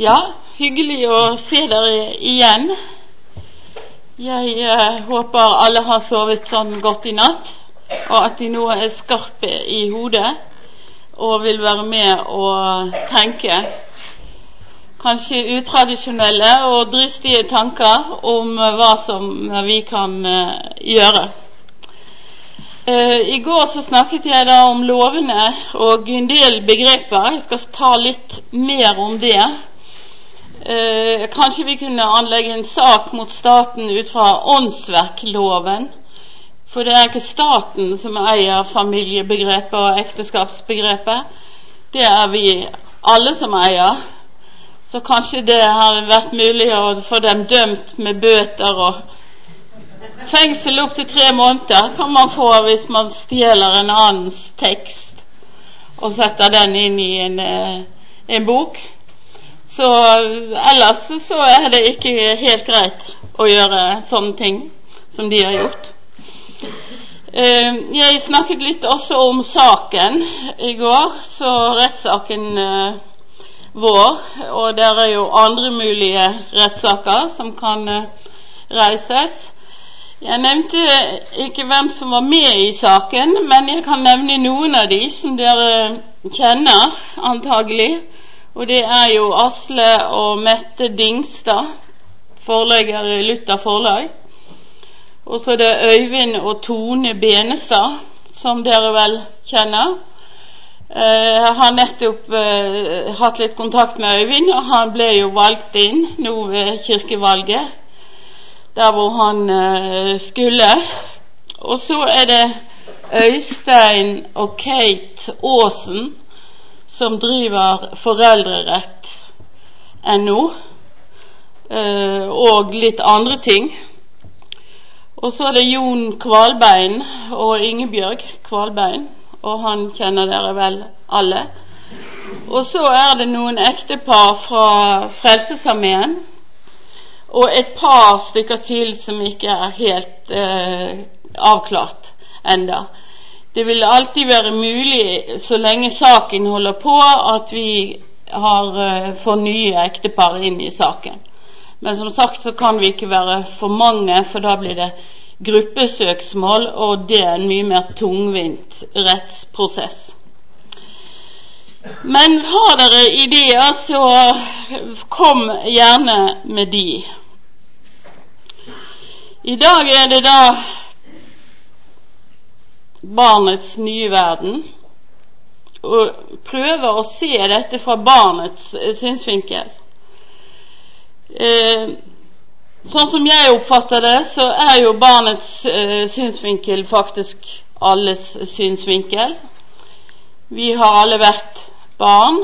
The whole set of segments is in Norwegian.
Ja, hyggelig å se dere igjen. Jeg eh, håper alle har sovet sånn godt i natt, og at de nå er skarpe i hodet og vil være med og tenke kanskje utradisjonelle og dristige tanker om hva som vi kan eh, gjøre. Eh, I går så snakket jeg da om lovene og en del begreper. Jeg skal ta litt mer om det. Eh, kanskje vi kunne anlegge en sak mot staten ut fra åndsverkloven. For det er ikke staten som eier familiebegrepet og ekteskapsbegrepet. Det er vi alle som eier. Så kanskje det har vært mulig å få dem dømt med bøter og Fengsel opptil tre måneder kan man få hvis man stjeler en annens tekst og setter den inn i en, eh, en bok. Så ellers så er det ikke helt greit å gjøre sånne ting som de har gjort. Eh, jeg snakket litt også om saken i går, så rettssaken eh, vår. Og det er jo andre mulige rettssaker som kan reises. Jeg nevnte ikke hvem som var med i saken, men jeg kan nevne noen av de som dere kjenner, antagelig. Og det er jo Asle og Mette Dingstad, forlegger i Luther Forlag. Og så er det Øyvind og Tone Benestad, som dere vel kjenner. Eh, jeg har nettopp uh, hatt litt kontakt med Øyvind, og han ble jo valgt inn nå ved kirkevalget der hvor han uh, skulle. Og så er det Øystein og Kate Aasen som driver foreldrerett.no uh, eh, og litt andre ting. Og så er det Jon Kvalbein og Ingebjørg Kvalbein, og han kjenner dere vel alle. Og så er det noen ektepar fra Frelsesarmeen og et par stykker til som ikke er helt eh, avklart enda. Det vil alltid være mulig, så lenge saken holder på, at vi har, eh, får nye ektepar inn i saken. Men som sagt så kan vi ikke være for mange, for da blir det gruppesøksmål, og det er en mye mer tungvint rettsprosess. Men har dere ideer, så kom gjerne med de. I dag er det da barnets nye verden. Og prøve å se dette fra barnets eh, synsvinkel. Eh, sånn som jeg oppfatter det, så er jo barnets eh, synsvinkel faktisk alles synsvinkel. Vi har alle vært barn.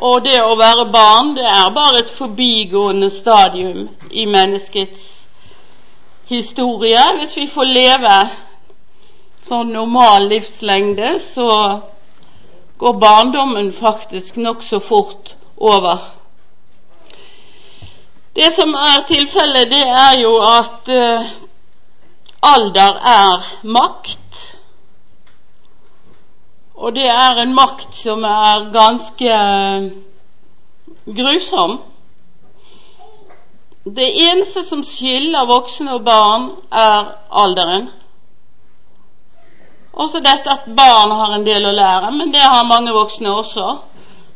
Og det å være barn, det er bare et forbigående stadium i menneskets historie. Hvis vi får leve sånn normal livslengde, så går barndommen faktisk nokså fort over. Det som er tilfellet, det er jo at eh, alder er makt. Og det er en makt som er ganske grusom. Det eneste som skiller voksne og barn, er alderen. Også dette at barn har en del å lære, men det har mange voksne også.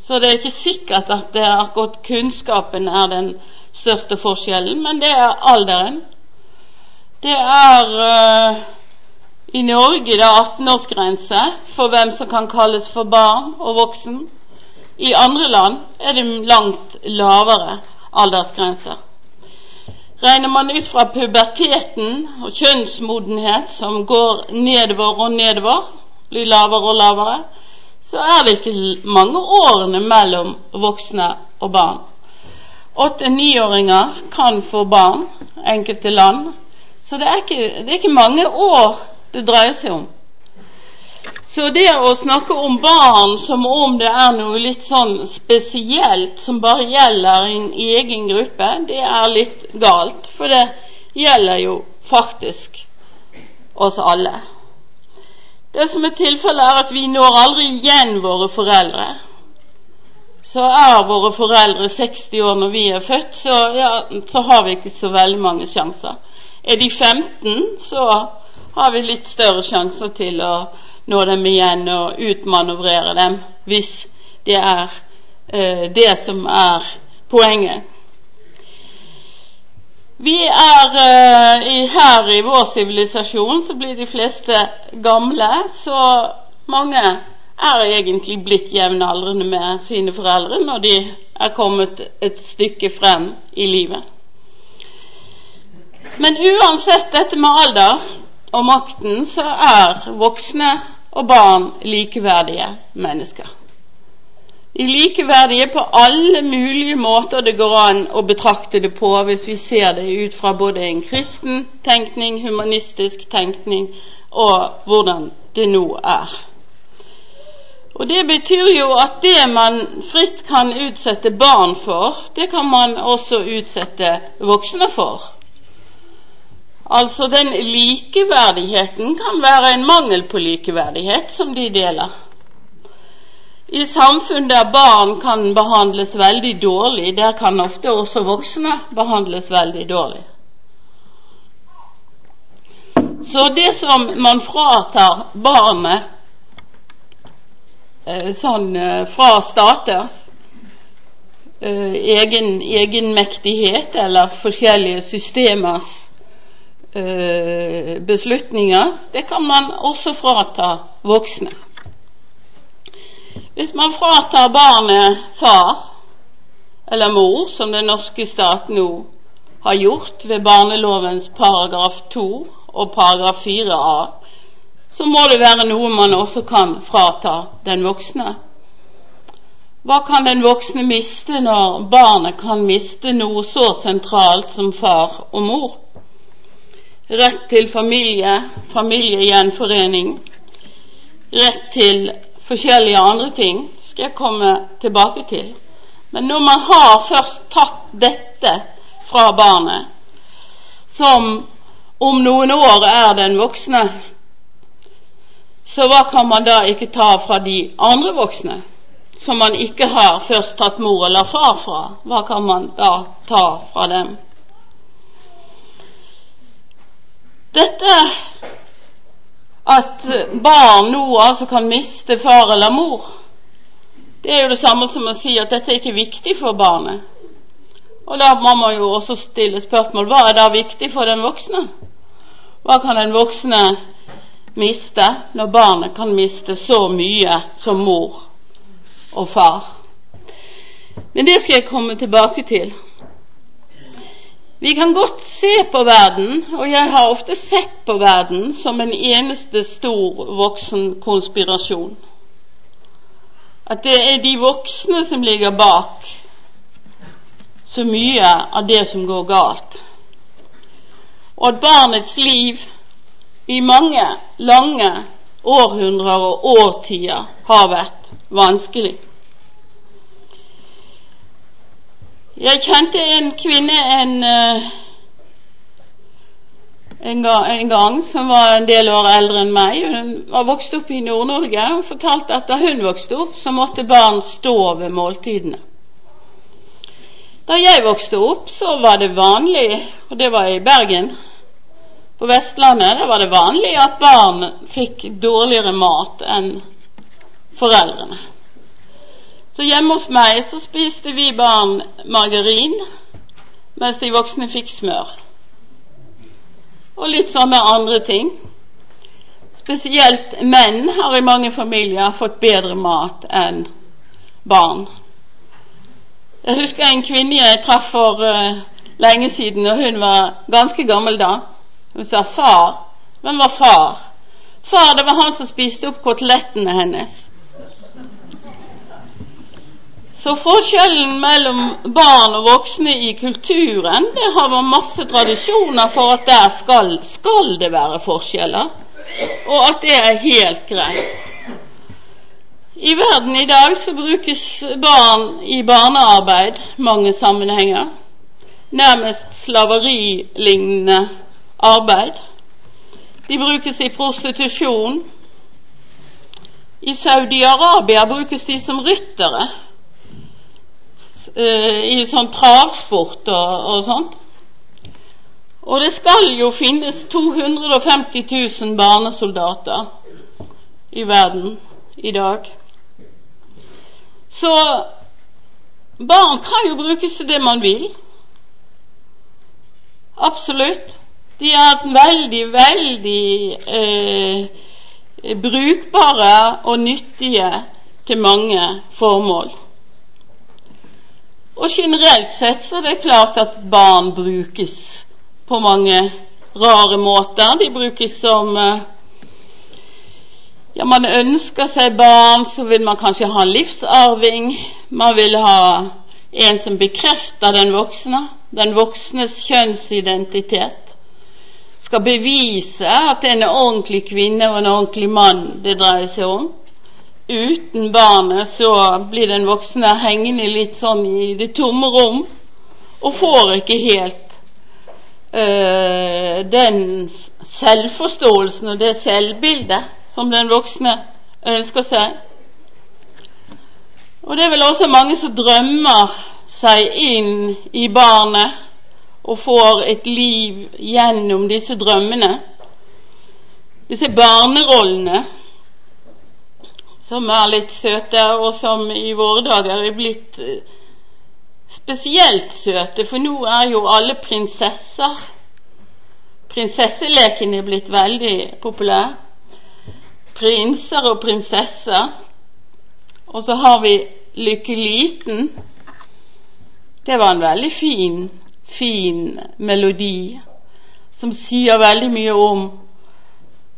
Så det er ikke sikkert at det er akkurat kunnskapen er den største forskjellen, men det er alderen. Det er uh, i Norge det er 18-årsgrense for hvem som kan kalles for barn og voksen. I andre land er det langt lavere aldersgrenser. Regner man ut fra puberteten og kjønnsmodenhet som går nedover og nedover, blir lavere og lavere, så er det ikke mange årene mellom voksne og barn. Åtte-niåringer kan få barn, enkelte land, så det er, ikke, det er ikke mange år det dreier seg om. Så det å snakke om barn som om det er noe litt sånn spesielt som bare gjelder en egen gruppe, det er litt galt. For det gjelder jo faktisk oss alle. Det som er tilfellet, er at vi når aldri igjen våre foreldre. så er våre foreldre 60 år når vi er født, så, ja, så har vi ikke så veldig mange sjanser. Er de 15, så har vi litt større sjanser til å nå dem igjen og utmanøvrere dem, hvis det er eh, det som er poenget. Vi er eh, Her i vår sivilisasjon så blir de fleste gamle, så mange er egentlig blitt jevnaldrende med sine foreldre når de er kommet et stykke frem i livet. Men uansett dette med alder og makten, så er voksne og barn likeverdige mennesker. De er likeverdige på alle mulige måter det går an å betrakte det på hvis vi ser det ut fra både en kristen tenkning, humanistisk tenkning og hvordan det nå er. Og Det betyr jo at det man fritt kan utsette barn for, det kan man også utsette voksne for. Altså den likeverdigheten kan være en mangel på likeverdighet som de deler. I samfunn der barn kan behandles veldig dårlig, der kan ofte også voksne behandles veldig dårlig. Så det som man fratar barnet Eh, sånn eh, fra staters eh, egen, egenmektighet eller forskjellige systemers beslutninger, det kan man også frata voksne. Hvis man fratar barnet far eller mor, som den norske stat nå har gjort ved barnelovens paragraf 2 og paragraf 4a, så må det være noe man også kan frata den voksne. Hva kan den voksne miste når barnet kan miste noe så sentralt som far og mor? Rett til familie, familiegjenforening, rett til forskjellige andre ting skal jeg komme tilbake til. Men når man har først tatt dette fra barnet, som om noen år er den voksne, så hva kan man da ikke ta fra de andre voksne, som man ikke har først tatt mor eller far fra? Hva kan man da ta fra dem? Dette at barn nå altså kan miste far eller mor, det er jo det samme som å si at dette er ikke viktig for barnet. Og da må man jo også stille spørsmål hva er da viktig for den voksne? Hva kan den voksne miste når barnet kan miste så mye som mor og far. Men det skal jeg komme tilbake til. Vi kan godt se på verden, og jeg har ofte sett på verden som en eneste stor voksen konspirasjon. At det er de voksne som ligger bak så mye av det som går galt. Og at barnets liv i mange lange århundrer og årtier har vært vanskelig. Jeg kjente en kvinne en, eh, en, gang som var en del år eldre enn meg. Hun var vokst opp i Nord-Norge og fortalte at da hun vokste opp, så måtte barn stå ved måltidene. Da jeg vokste opp, så var det vanlig, og det var i Bergen, på Vestlandet var det vanlig at barn fikk dårligere mat enn foreldrene. Så hjemme hos meg så spiste vi barn margarin, mens de voksne fikk smør. Og litt sånne andre ting. Spesielt menn har i mange familier fått bedre mat enn barn. Jeg husker en kvinne jeg traff for uh, lenge siden, og hun var ganske gammel da. Hun sa far. Hvem var far? Far, det var han som spiste opp kotelettene hennes. Så forskjellen mellom barn og voksne i kulturen, det har vært masse tradisjoner for at der skal, skal det være forskjeller, og at det er helt greit. I verden i dag så brukes barn i barnearbeid mange sammenhenger. Nærmest slaverilignende arbeid. De brukes i prostitusjon. I Saudi-Arabia brukes de som ryttere. Uh, i sånn travsport og, og, sånt. Og det skal jo finnes 250 000 barnesoldater i verden i dag. Så barn kan jo brukes til det man vil. Absolutt. De er veldig, veldig eh, brukbare og nyttige til mange formål. Og generelt sett så er det klart at barn brukes på mange rare måter. De brukes som eh, ja, man ønsker seg barn, så vil man kanskje ha en livsarving. Man vil ha en som bekrefter den voksne, den voksnes kjønnsidentitet. Skal bevise at det er en ordentlig kvinne og en ordentlig mann det dreier seg om. Uten barnet så blir den voksne hengende litt sånn i det tomme rom og får ikke helt øh, den selvforståelsen og det selvbildet som den voksne ønsker seg. Og det er vel også mange som drømmer seg inn i barnet og får et liv gjennom disse drømmene. Disse barnerollene som er litt søte, og som i våre dager er blitt eh, spesielt søte, for nå er jo alle prinsesser. Prinsesseleken er blitt veldig populær prinser og prinsesser. Og så har vi Lykke Liten. Det var en veldig fin, fin melodi som sier veldig mye om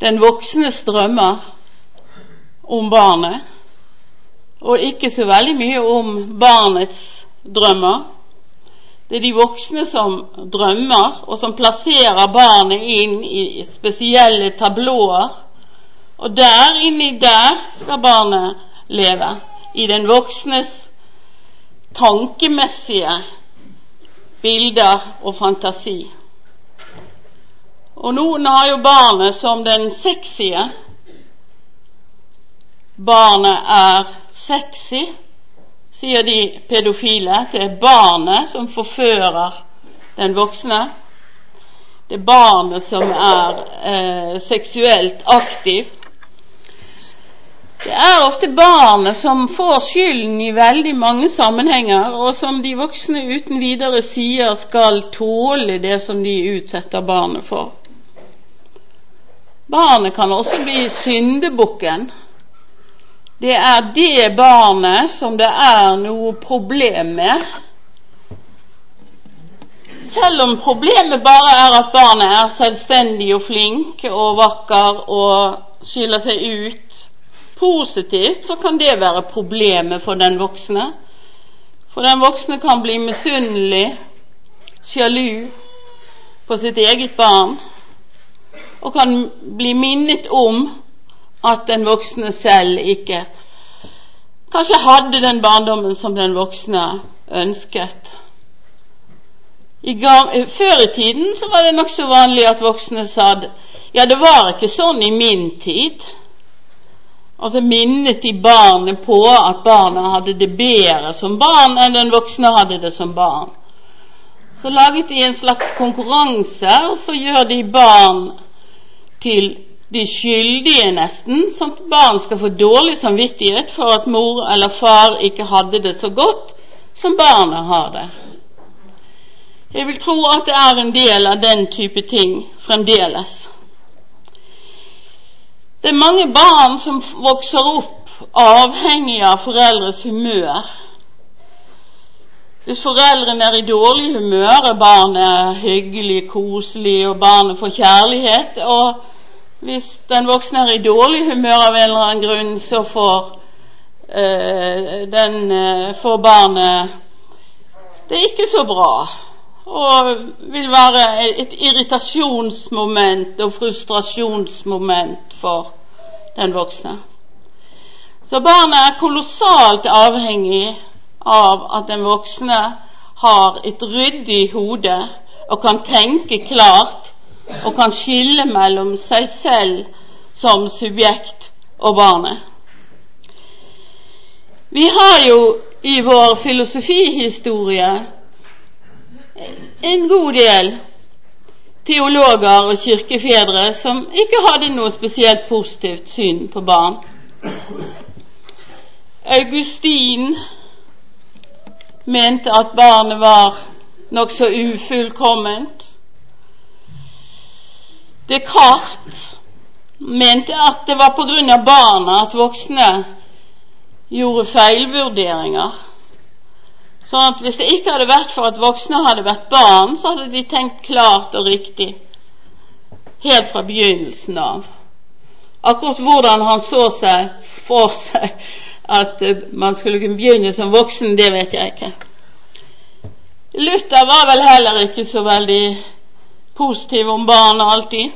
den voksnes drømmer om barnet, og ikke så veldig mye om barnets drømmer. Det er de voksne som drømmer, og som plasserer barnet inn i spesielle tablåer og der inni der skal barnet leve. I den voksnes tankemessige bilder og fantasi. Og noen har jo barnet som den sexy. Barnet er sexy, sier de pedofile. Det er barnet som forfører den voksne. Det er barnet som er eh, seksuelt aktiv. Det er ofte barnet som får skylden i veldig mange sammenhenger, og som de voksne uten videre sier skal tåle det som de utsetter barnet for. Barnet kan også bli syndebukken. Det er det barnet som det er noe problem med. Selv om problemet bare er at barnet er selvstendig og flink og vakker og skiller seg ut Positivt så kan det være problemet for den voksne. For den voksne kan bli misunnelig, sjalu på sitt eget barn, og kan bli minnet om at den voksne selv ikke kanskje hadde den barndommen som den voksne ønsket. I før i tiden så var det nokså vanlig at voksne sa ja, det var ikke sånn i min tid. Og så minnet de barnet på at barna hadde det bedre som barn enn den voksne hadde det som barn. Så laget de en slags konkurranse, og så gjør de barn til de skyldige, nesten, sånn at barn skal få dårlig samvittighet for at mor eller far ikke hadde det så godt som barna har det. Jeg vil tro at det er en del av den type ting fremdeles. Det er mange barn som vokser opp avhengig av foreldres humør. Hvis foreldrene er i dårlig humør, er barnet hyggelig, koselig, og barnet får kjærlighet. Og hvis den voksne er i dårlig humør av en eller annen grunn, så får, øh, den, øh, får barnet det er ikke så bra. Og vil være et irritasjonsmoment og frustrasjonsmoment for den voksne. Så barnet er kolossalt avhengig av at den voksne har et ryddig hode og kan tenke klart og kan skille mellom seg selv som subjekt og barnet. Vi har jo i vår filosofihistorie en god del teologer og kirkefedre som ikke hadde noe spesielt positivt syn på barn. Augustin mente at barnet var nokså ufullkomment. Descartes mente at det var av barna at voksne gjorde feilvurderinger. Sånn at hvis det ikke hadde vært for at voksne hadde vært barn, så hadde de tenkt klart og riktig helt fra begynnelsen av. Akkurat hvordan han så seg for seg at man skulle kunne begynne som voksen, det vet jeg ikke. Luther var vel heller ikke så veldig positiv om barn alltid.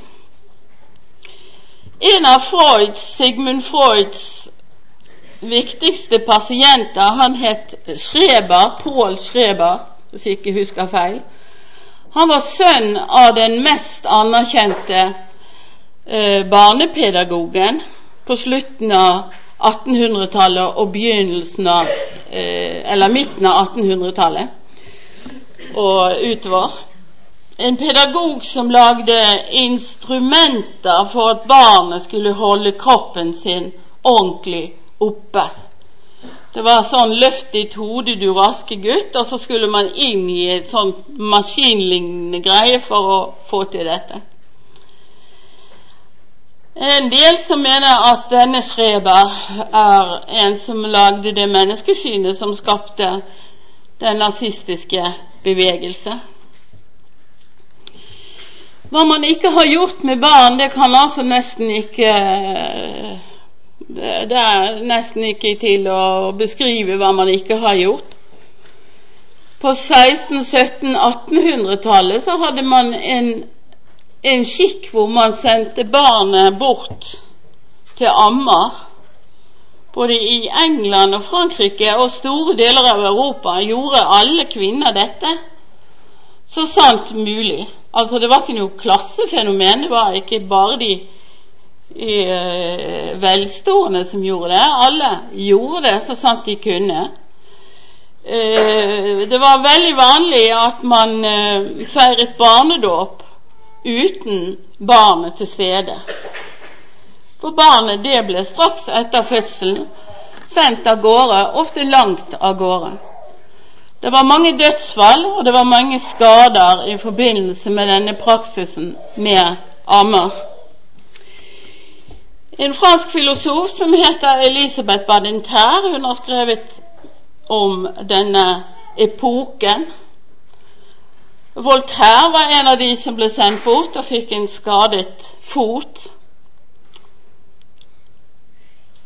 En av Freuds, Sigmund Freuds viktigste pasienter, han het Schreber, Pål Schreber, hvis jeg ikke husker feil. Han var sønn av den mest anerkjente eh, barnepedagogen på slutten av 1800-tallet og begynnelsen av eh, Eller midten av 1800-tallet og utover. En pedagog som lagde instrumenter for at barnet skulle holde kroppen sin ordentlig oppe. Det var sånn 'løft ditt hode, du raske gutt', og så skulle man inn i et sånt maskinlignende greie for å få til dette. En del som mener at denne Schreber er en som lagde det menneskesynet som skapte den nazistiske bevegelse. Hva man ikke har gjort med barn, det kan altså nesten ikke det er nesten ikke til å beskrive hva man ikke har gjort. På 16-, 17-, 1800-tallet så hadde man en, en skikk hvor man sendte barnet bort til ammer. Både i England og Frankrike og store deler av Europa gjorde alle kvinner dette så sant mulig. Altså Det var ikke noe klassefenomen, det var ikke bare de uh, velstående som gjorde det. Alle gjorde det så sant de kunne. Uh, det var veldig vanlig at man uh, feiret barnedåp uten barnet til stede. For barnet det ble straks etter fødselen sendt av gårde, ofte langt av gårde. Det var mange dødsfall, og det var mange skader i forbindelse med denne praksisen med ammer. En fransk filosof som heter Elisabeth Badinter, hun har skrevet om denne epoken. Voltaire var en av de som ble sendt bort og fikk en skadet fot.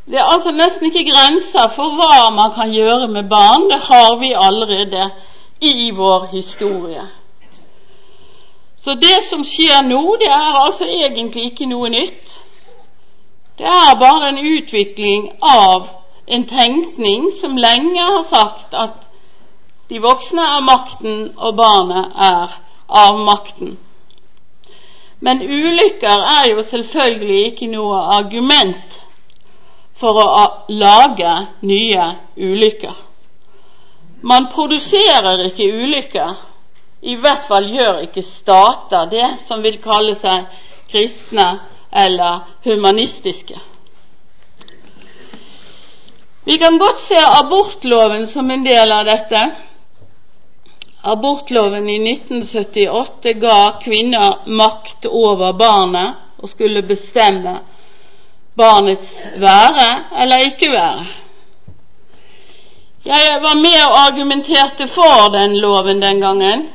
Det er altså nesten ikke grenser for hva man kan gjøre med barn. Det har vi allerede i vår historie. Så det som skjer nå, det er altså egentlig ikke noe nytt. Det er bare en utvikling av en tenkning som lenge har sagt at de voksne er makten, og barnet er avmakten. Men ulykker er jo selvfølgelig ikke noe argument for å lage nye ulykker. Man produserer ikke ulykker. I hvert fall gjør ikke stater det som vil kalle seg kristne eller humanistiske. Vi kan godt se abortloven som en del av dette. Abortloven i 1978 ga kvinner makt over barnet og skulle bestemme barnets være eller ikke være. Jeg var med og argumenterte for den loven den gangen,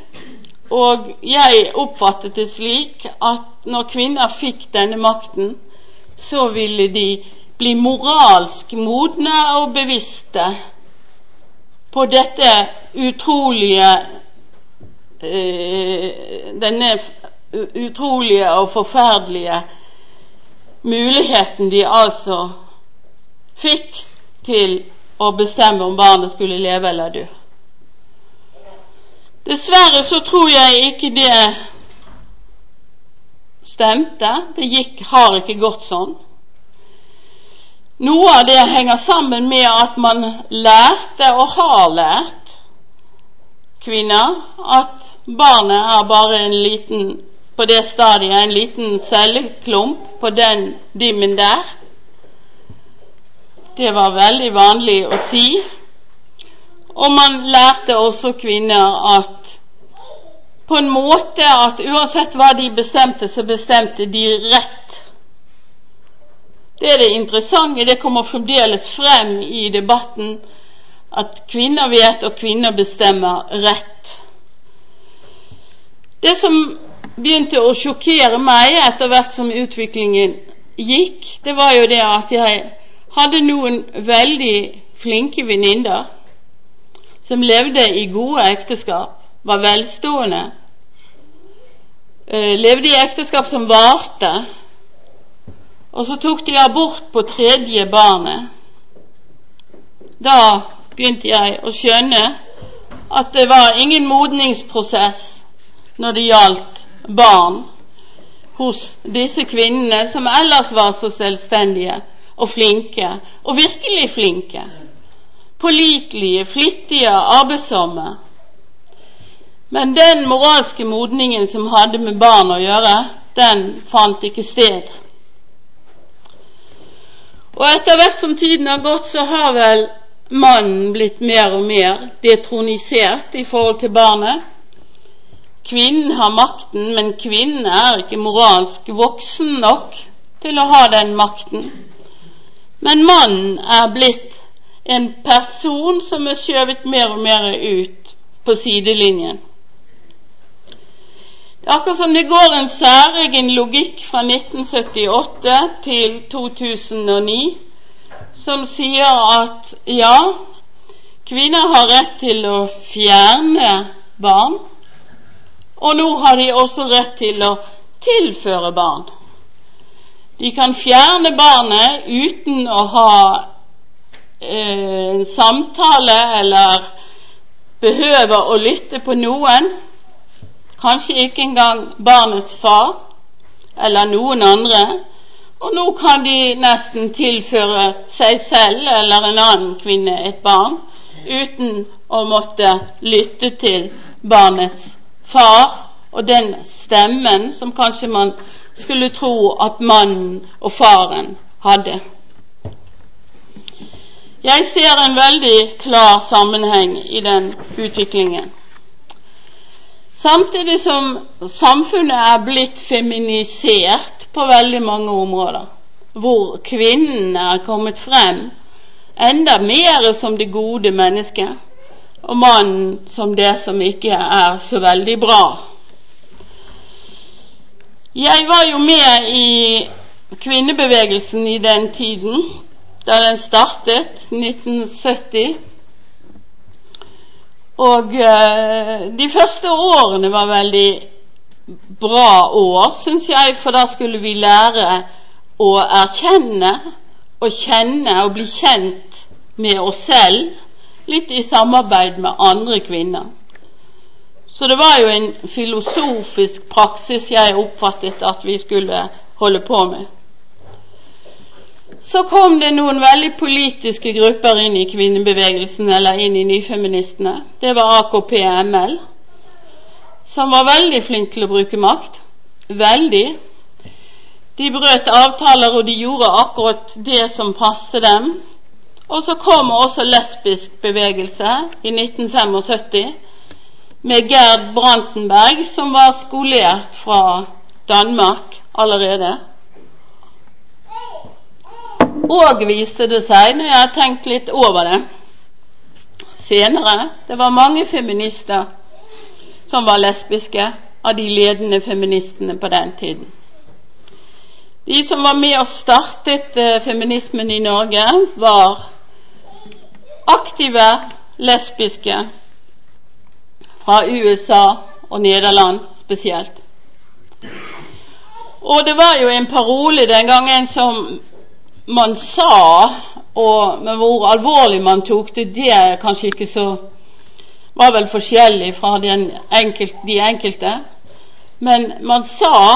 og jeg oppfattet det slik at når kvinner fikk denne makten, så ville de bli moralsk modne og bevisste på dette utrolige eh, Denne utrolige og forferdelige muligheten de altså fikk til å bestemme om barnet skulle leve eller dø. Dessverre så tror jeg ikke det stemte. Det gikk, har ikke gått sånn. Noe av det henger sammen med at man lærte og har lært kvinner at barnet er bare en liten på det stadiet en liten celleklump på den dimmen der. Det var veldig vanlig å si. Og man lærte også kvinner at på en måte at uansett hva de bestemte, så bestemte de rett. Det er det interessante. Det kommer fremdeles frem i debatten at kvinner vet, og kvinner bestemmer rett. Det som begynte å sjokkere meg etter hvert som utviklingen gikk, det var jo det at jeg hadde noen veldig flinke venninner som levde i gode ekteskap, var velstående, eh, levde i ekteskap som varte, og så tok de abort på tredje barnet. Da begynte jeg å skjønne at det var ingen modningsprosess når det gjaldt barn hos disse kvinnene som ellers var så selvstendige og flinke, og virkelig flinke. Pålitelige, flittige, arbeidsomme. Men den moralske modningen som hadde med barn å gjøre, den fant ikke sted. Og etter hvert som tiden har gått, så har vel mannen blitt mer og mer detronisert i forhold til barnet. Kvinnen har makten, men kvinnen er ikke moralsk voksen nok til å ha den makten. Men mannen er blitt en person som er skjøvet mer og mer ut på sidelinjen. Det er akkurat som det går en særegen logikk fra 1978 til 2009 som sier at ja, kvinner har rett til å fjerne barn, og nå har de også rett til å tilføre barn. De kan fjerne barnet uten å ha eh, en samtale eller behøve å lytte på noen. Kanskje ikke engang barnets far eller noen andre. Og nå kan de nesten tilføre seg selv eller en annen kvinne et barn uten å måtte lytte til barnets far og den stemmen som kanskje man skulle tro at mannen og faren hadde. Jeg ser en veldig klar sammenheng i den utviklingen. Samtidig som samfunnet er blitt feminisert på veldig mange områder, hvor kvinnen er kommet frem enda mer som det gode mennesket, og mannen som det som ikke er så veldig bra. Jeg var jo med i kvinnebevegelsen i den tiden, da den startet, 1970. Og uh, de første årene var veldig bra år, syns jeg, for da skulle vi lære å erkjenne og kjenne og bli kjent med oss selv litt i samarbeid med andre kvinner. Så det var jo en filosofisk praksis jeg oppfattet at vi skulle holde på med. Så kom det noen veldig politiske grupper inn i kvinnebevegelsen, eller inn i nyfeministene. Det var AKP-ML, som var veldig flink til å bruke makt. Veldig. De brøt avtaler, og de gjorde akkurat det som passet dem. Og så kom også lesbisk bevegelse i 1975 med Gerd Brantenberg, som var skolert fra Danmark allerede. Og viste det seg, når jeg har tenkt litt over det senere Det var mange feminister som var lesbiske, av de ledende feministene på den tiden. De som var med og startet eh, feminismen i Norge, var aktive lesbiske fra USA og Nederland spesielt. Og det var jo en parole den gangen som man sa, og, men hvor alvorlig man tok det, det er kanskje ikke så var vel forskjellig fra enkelt, de enkelte. Men man sa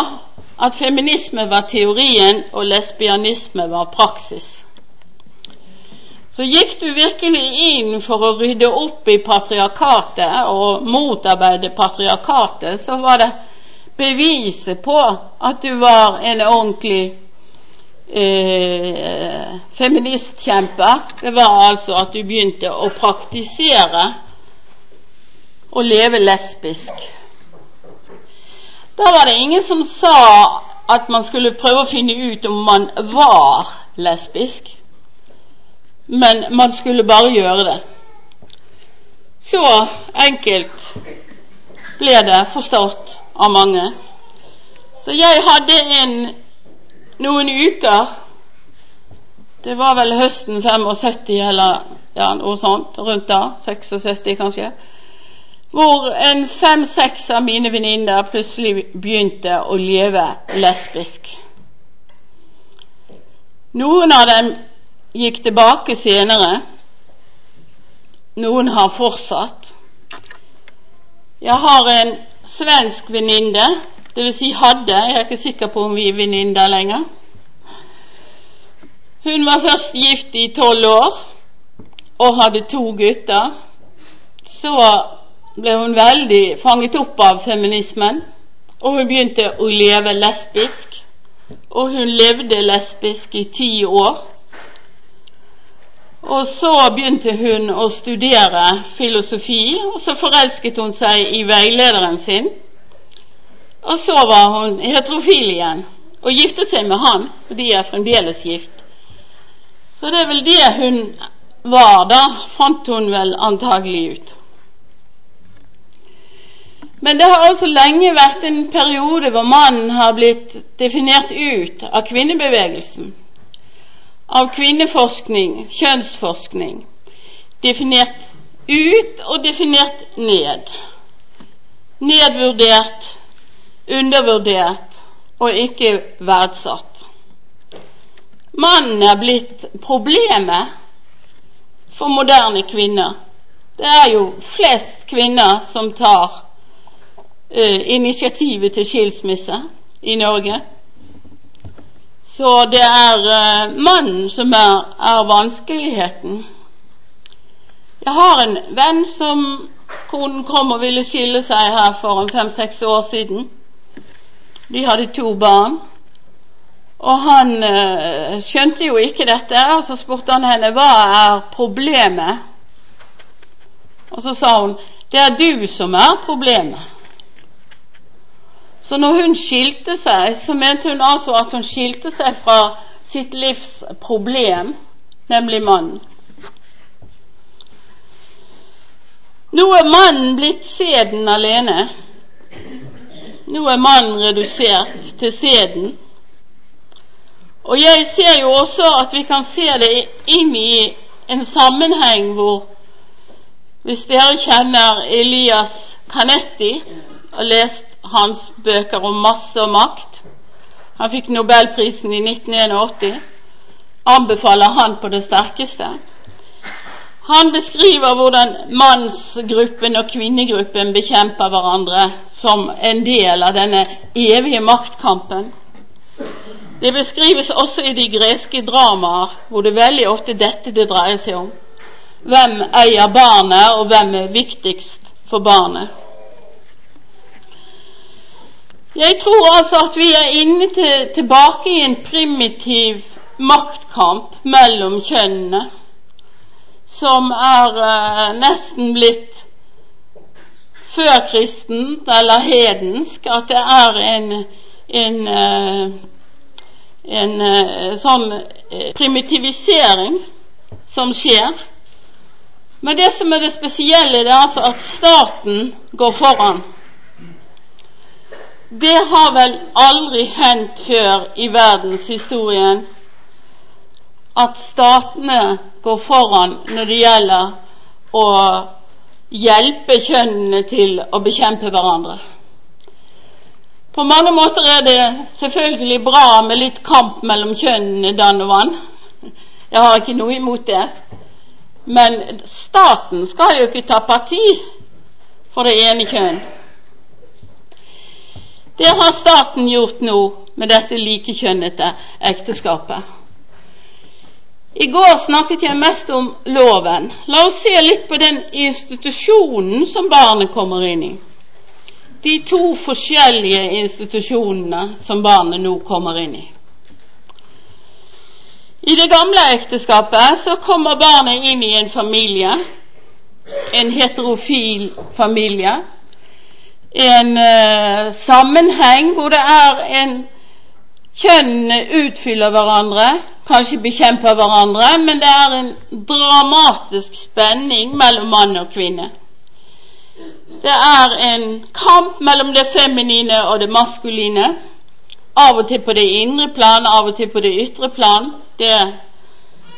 at feminisme var teorien og lesbianisme var praksis. Så gikk du virkelig inn for å rydde opp i patriarkatet og motarbeide patriarkatet, så var det beviset på at du var en ordentlig eh, feministkjemper. Det var altså at du begynte å praktisere å leve lesbisk. Da var det ingen som sa at man skulle prøve å finne ut om man var lesbisk men man skulle bare gjøre det. Så enkelt ble det forstått av mange. Så jeg hadde en, noen uker Det var vel høsten 75 eller ja, noe sånt, rundt da, 76 kanskje, hvor en fem-seks av mine venninner plutselig begynte å leve lesbisk. Noen av dem gikk tilbake senere. Noen har fortsatt. Jeg har en svensk venninne, dvs. Si hadde, jeg er ikke sikker på om vi er venninner lenger. Hun var først gift i tolv år og hadde to gutter. Så ble hun veldig fanget opp av feminismen, og hun begynte å leve lesbisk. Og hun levde lesbisk i ti år. Og så begynte hun å studere filosofi, og så forelsket hun seg i veilederen sin. Og så var hun heterofil igjen og giftet seg med han, og de er fremdeles gift. Så det er vel det hun var da, fant hun vel antagelig ut. Men det har også lenge vært en periode hvor mannen har blitt definert ut av kvinnebevegelsen av kvinneforskning, kjønnsforskning, definert ut og definert ned. Nedvurdert, undervurdert og ikke verdsatt. Mannen er blitt problemet for moderne kvinner. Det er jo flest kvinner som tar uh, initiativet til skilsmisse i Norge. Så det er uh, mannen som er, er, vanskeligheten. Jeg har en venn som konen kom og ville skille seg her for fem-seks år siden. De hadde to barn. Og han uh, skjønte jo ikke dette, og så spurte han henne hva er problemet. Og så sa hun det er du som er problemet. Så når hun skilte seg, så mente hun altså at hun skilte seg fra sitt livs problem, nemlig mannen. Nå er mannen blitt sæden alene. Nå er mannen redusert til sæden. Og jeg ser jo også at vi kan se det inn i en sammenheng hvor Hvis dere kjenner Elias Canetti og lest hans bøker om masse og makt. Han fikk nobelprisen i 1981. Anbefaler han på det sterkeste. Han beskriver hvordan mannsgruppen og kvinnegruppen bekjemper hverandre som en del av denne evige maktkampen. Det beskrives også i de greske dramaer, hvor det veldig ofte dette det dreier seg om. Hvem eier barnet, og hvem er viktigst for barnet? Jeg tror altså at vi er inne til, tilbake i en primitiv maktkamp mellom kjønnene, som er eh, nesten blitt førkristent eller hedensk, at det er en, en, en, en uh, sånn primitivisering som skjer. Men det som er det spesielle, det er altså at staten går foran. Det har vel aldri hendt før i verdenshistorien at statene går foran når det gjelder å hjelpe kjønnene til å bekjempe hverandre. På mange måter er det selvfølgelig bra med litt kamp mellom kjønnene Danovan. Jeg har ikke noe imot det. Men staten skal jo ikke ta parti for det ene kjønn. Det har staten gjort nå med dette likekjønnete ekteskapet. I går snakket jeg mest om loven. La oss se litt på den institusjonen som barnet kommer inn i. De to forskjellige institusjonene som barnet nå kommer inn i. I det gamle ekteskapet så kommer barnet inn i en familie, en heterofil familie. En uh, sammenheng hvor det er en Kjønnene utfyller hverandre, kanskje bekjemper hverandre, men det er en dramatisk spenning mellom mann og kvinne. Det er en kamp mellom det feminine og det maskuline. Av og til på det indre plan, av og til på det ytre plan. Det,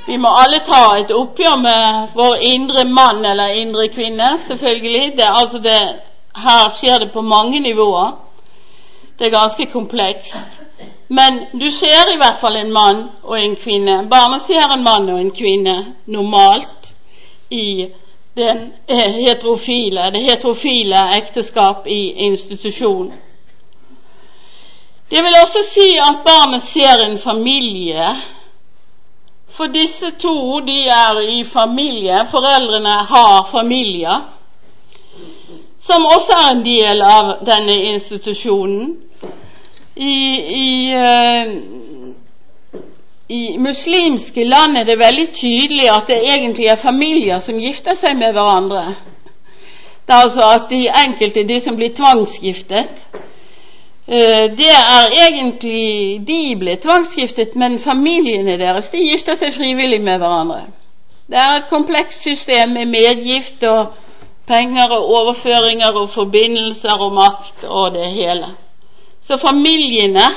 vi må alle ta et oppgjør med vår indre mann eller indre kvinne, selvfølgelig. Det, altså det, her skjer det på mange nivåer. Det er ganske komplekst. Men du ser i hvert fall en mann og en kvinne. Barnet ser en mann og en kvinne normalt i den eh, heterofile, det heterofile ekteskap i institusjon. Det vil også si at barnet ser en familie. For disse to de er i familie. Foreldrene har familier. Som også er en del av denne institusjonen i, i, uh, i muslimske land er det veldig tydelig at det egentlig er familier som gifter seg med hverandre. Det er altså at de enkelte, de som blir tvangsgiftet, uh, det er egentlig De blir tvangsgiftet, men familiene deres de gifter seg frivillig med hverandre. Det er et komplekst system med medgift og penger og overføringer og forbindelser og makt og det hele. Så familiene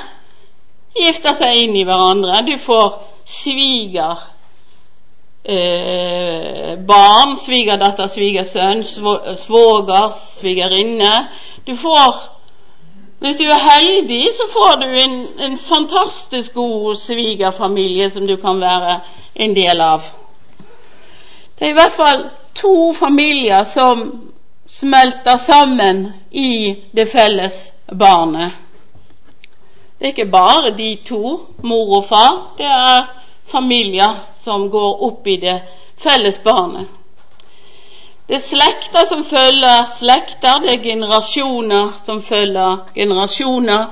gifter seg inn i hverandre. Du får sviger eh, barn, svigerdatter, svigersønn, svoger, svigerinne. Du får hvis du er heldig, så får du en, en, fantastisk god svigerfamilie som du kan være en del av. Det er i hvert fall to familier som smelter sammen i det felles barnet. Det er ikke bare de to, mor og far. Det er familier som går opp i det felles barnet. Det er slekter som følger slekter, det er generasjoner som følger generasjoner.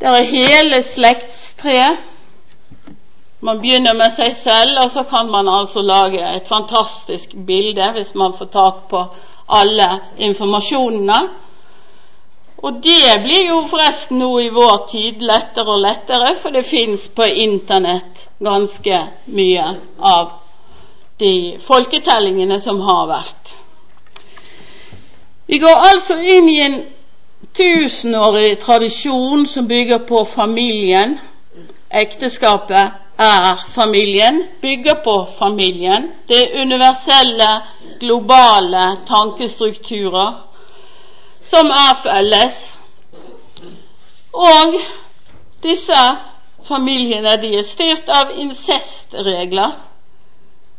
Det er hele slektstre. Man begynner med seg selv, og så kan man altså lage et fantastisk bilde hvis man får tak på alle informasjonene. Og det blir jo forresten nå i vår tid lettere og lettere, for det fins på Internett ganske mye av de folketellingene som har vært. Vi går altså inn i en tusenårig tradisjon som bygger på familien. Ekteskapet er familien, bygger på familien. Det er universelle, globale tankestrukturer som er felles. Og disse familiene de er styrt av incestregler.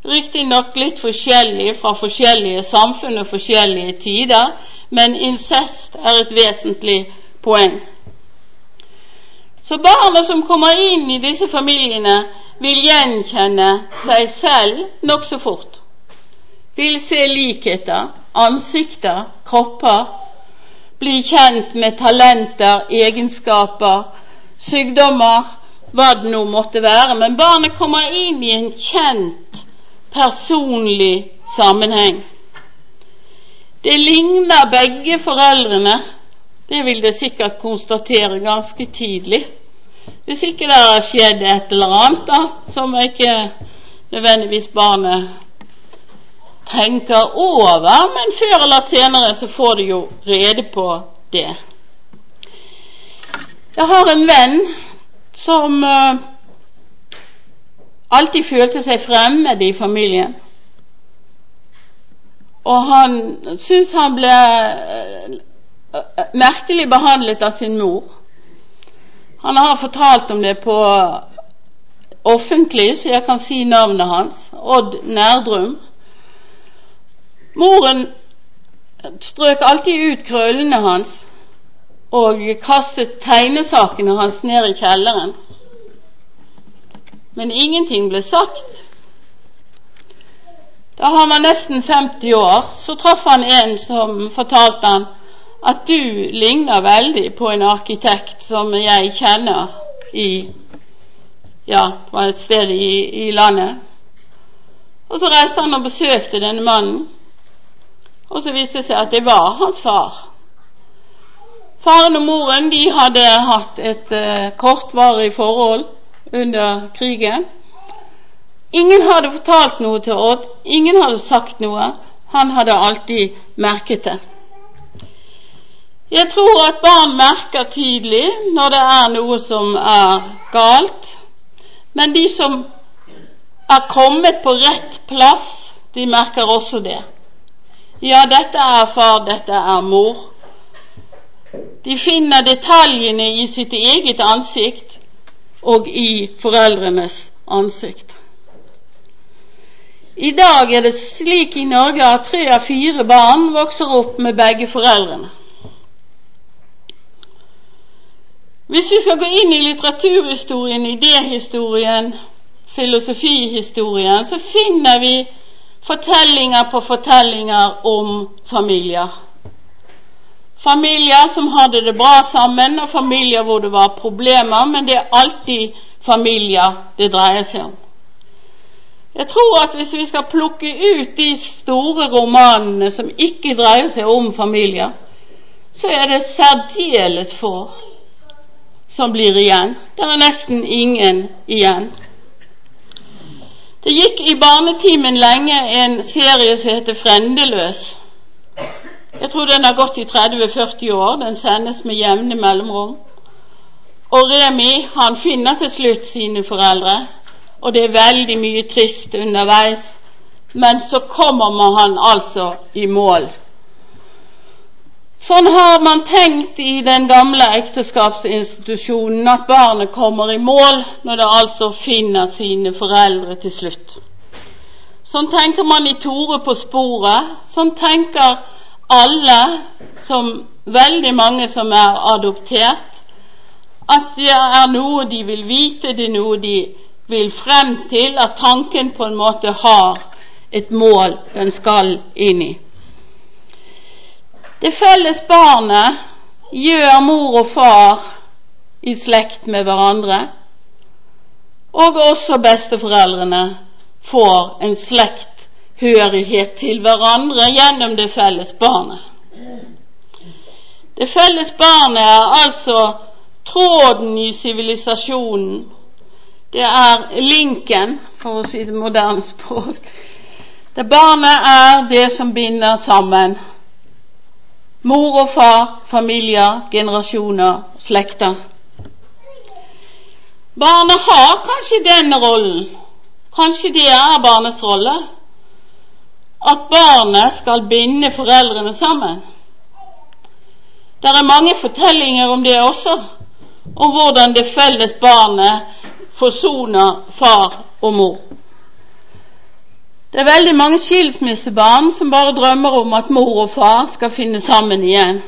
Riktignok litt forskjellig fra forskjellige samfunn og forskjellige tider, men incest er et vesentlig poeng. Så barna som kommer inn i disse familiene, vil gjenkjenne seg selv nokså fort. Vil se likheter, ansikter, kropper, bli kjent med talenter, egenskaper, sykdommer, hva det nå måtte være. Men barnet kommer inn i en kjent, personlig sammenheng. Det ligner begge foreldrene. Det vil det sikkert konstatere ganske tidlig. Hvis ikke det har skjedd et eller annet da, som ikke nødvendigvis barnet tenker over, men før eller senere så får du jo rede på det. Jeg har en venn som uh, alltid følte seg fremmed i familien. Og han syntes han ble uh, merkelig behandlet av sin mor. Han har fortalt om det på offentlig, så jeg kan si navnet hans. Odd Nærdrum. Moren strøk alltid ut krøllene hans og kastet tegnesakene hans ned i kjelleren. men ingenting ble sagt. Da han var nesten 50 år, så traff han en som fortalte han at du ligner veldig på en arkitekt som jeg kjenner i ja, var et sted i, i landet. Og så reiste han og besøkte denne mannen, og så viste det seg at det var hans far. Faren og moren de hadde hatt et uh, kortvarig forhold under krigen. Ingen hadde fortalt noe til Odd, ingen hadde sagt noe. Han hadde alltid merket det. Jeg tror at barn merker tidlig når det er noe som er galt, men de som er kommet på rett plass, de merker også det. Ja, dette er far, dette er mor. De finner detaljene i sitt eget ansikt og i foreldrenes ansikt. I dag er det slik i Norge at tre av fire barn vokser opp med begge foreldrene. Hvis vi skal gå inn i litteraturhistorien, idéhistorien, filosofihistorien, så finner vi fortellinger på fortellinger om familier. Familier som hadde det bra sammen, og familier hvor det var problemer, men det er alltid familier det dreier seg om. Jeg tror at hvis vi skal plukke ut de store romanene som ikke dreier seg om familier, så er det særdeles få som blir igjen. Det er nesten ingen igjen. Det gikk i barnetimen lenge en serie som heter Frendeløs. Jeg tror den har gått i 30-40 år. Den sendes med jevne mellomrom. Og Remi han finner til slutt sine foreldre, og det er veldig mye trist underveis. Men så kommer man han altså i mål. Sånn har man tenkt i den gamle ekteskapsinstitusjonen at barnet kommer i mål når det altså finner sine foreldre til slutt. Sånn tenker man i Tore på sporet. Sånn tenker alle, som veldig mange som er adoptert, at det er noe de vil vite, det er noe de vil frem til, at tanken på en måte har et mål den skal inn i. Det felles barnet gjør mor og far i slekt med hverandre, og også besteforeldrene får en slekthørighet til hverandre gjennom det felles barnet. Det felles barnet er altså tråden i sivilisasjonen. Det er linken, for å si det moderne språk. Det barnet er det som binder sammen Mor og far, familier, generasjoner, slekter. Barnet har kanskje denne rollen. Kanskje det er barnets rolle. At barnet skal binde foreldrene sammen. Det er mange fortellinger om det også, om hvordan det felles barnet forsoner far og mor. Det er veldig mange skilsmissebarn som bare drømmer om at mor og far skal finne sammen igjen.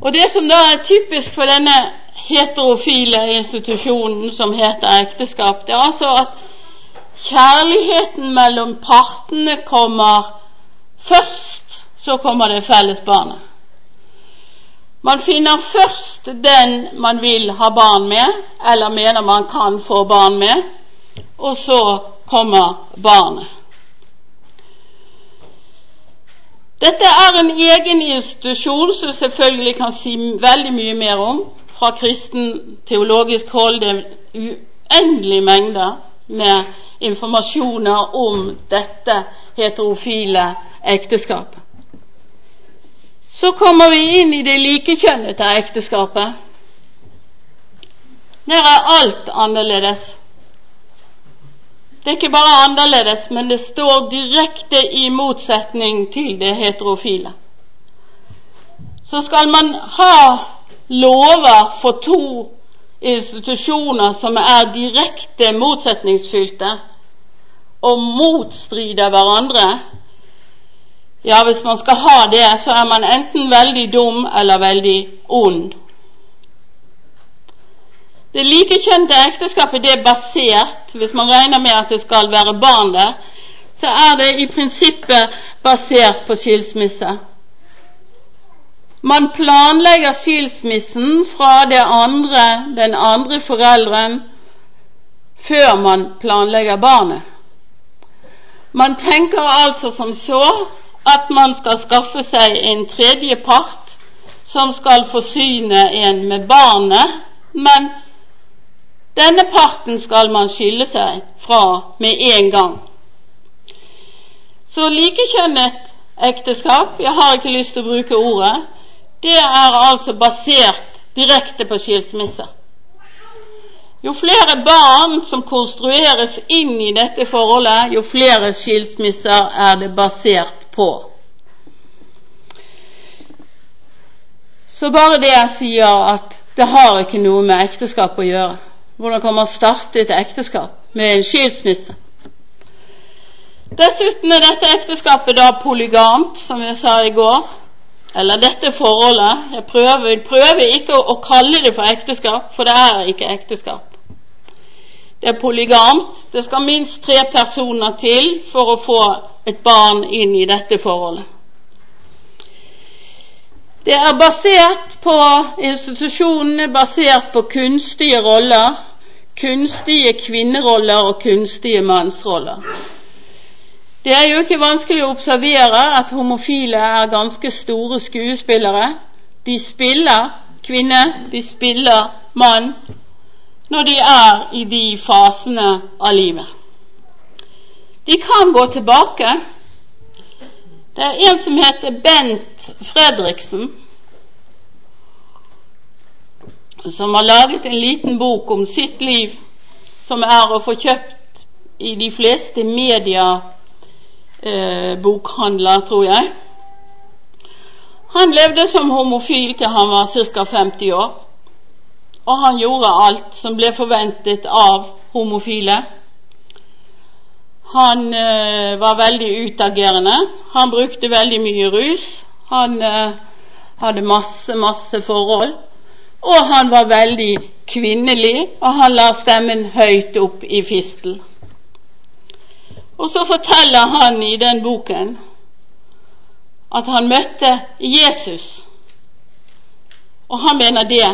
Og Det som da er typisk for denne heterofile institusjonen som heter ekteskap, det er altså at kjærligheten mellom partene kommer først, så kommer det felles barnet. Man finner først den man vil ha barn med, eller mener man kan få barn med, og så kommer barnet. Dette er en egen institusjon som selvfølgelig kan si veldig mye mer om. Fra kristen teologisk hold det er uendelige mengder med informasjoner om dette heterofile ekteskapet. Så kommer vi inn i det likekjønnede ekteskapet. Der er alt annerledes. Det er ikke bare annerledes, men det står direkte i motsetning til det heterofile. Så skal man ha lover for to institusjoner som er direkte motsetningsfylte og motstrider hverandre, ja, hvis man skal ha det, så er man enten veldig dum eller veldig ond. Det likekjønnede ekteskapet det er basert, hvis man regner med at det skal være barn der, så er det i prinsippet basert på skilsmisse. Man planlegger skilsmissen fra andre, den andre forelderen før man planlegger barnet. Man tenker altså som så at man skal skaffe seg en tredje part som skal forsyne en med barnet, men denne parten skal man skille seg fra med en gang. Så likekjønnet ekteskap, jeg har ikke lyst til å bruke ordet, det er altså basert direkte på skilsmisse. Jo flere barn som konstrueres inn i dette forholdet, jo flere skilsmisser er det basert på. Så bare det jeg sier at det har ikke noe med ekteskap å gjøre. Hvordan kan man starte et ekteskap med en skilsmisse? Dessuten er dette ekteskapet da polygamt, som jeg sa i går. Eller dette forholdet. Jeg prøver, prøver ikke å, å kalle det for ekteskap, for det er ikke ekteskap. Det er polygamt. Det skal minst tre personer til for å få et barn inn i dette forholdet. Det er basert på institusjonene, basert på kunstige roller, kunstige kvinneroller og kunstige mannsroller. Det er jo ikke vanskelig å observere at homofile er ganske store skuespillere. De spiller kvinne, de spiller mann når de er i de fasene av livet. De kan gå tilbake det er en som heter Bent Fredriksen, som har laget en liten bok om sitt liv, som er å få kjøpt i de fleste mediebokhandler, eh, tror jeg. Han levde som homofil til han var ca. 50 år, og han gjorde alt som ble forventet av homofile. Han eh, var veldig utagerende. Han brukte veldig mye rus. Han eh, hadde masse, masse forhold. Og han var veldig kvinnelig, og han la stemmen høyt opp i fistel. Og så forteller han i den boken at han møtte Jesus. Og han mener det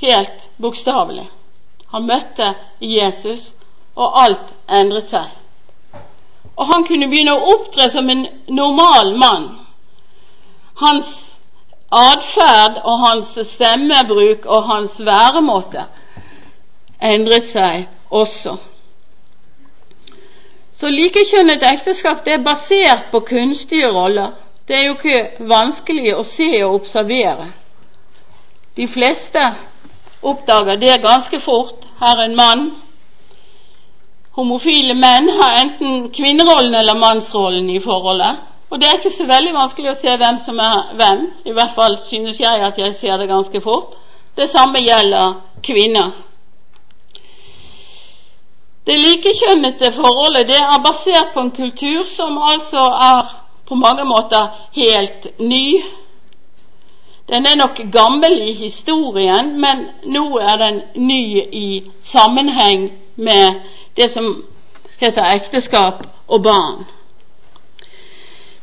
helt bokstavelig. Han møtte Jesus, og alt endret seg og han kunne begynne å opptre som en normal mann. Hans atferd og hans stemmebruk og hans væremåte endret seg også. Så likekjønnet ekteskap det er basert på kunstige roller. Det er jo ikke vanskelig å se og observere. De fleste oppdager det ganske fort. Her er en mann homofile menn har enten kvinnerollen eller mannsrollen i forholdet. Og det er ikke så veldig vanskelig å se hvem som er hvem. I hvert fall synes jeg at jeg ser det ganske fort. Det samme gjelder kvinner. Det likekjønnete forholdet det er basert på en kultur som altså er på mange måter helt ny. Den er nok gammel i historien, men nå er den ny i sammenheng med det som heter ekteskap og barn.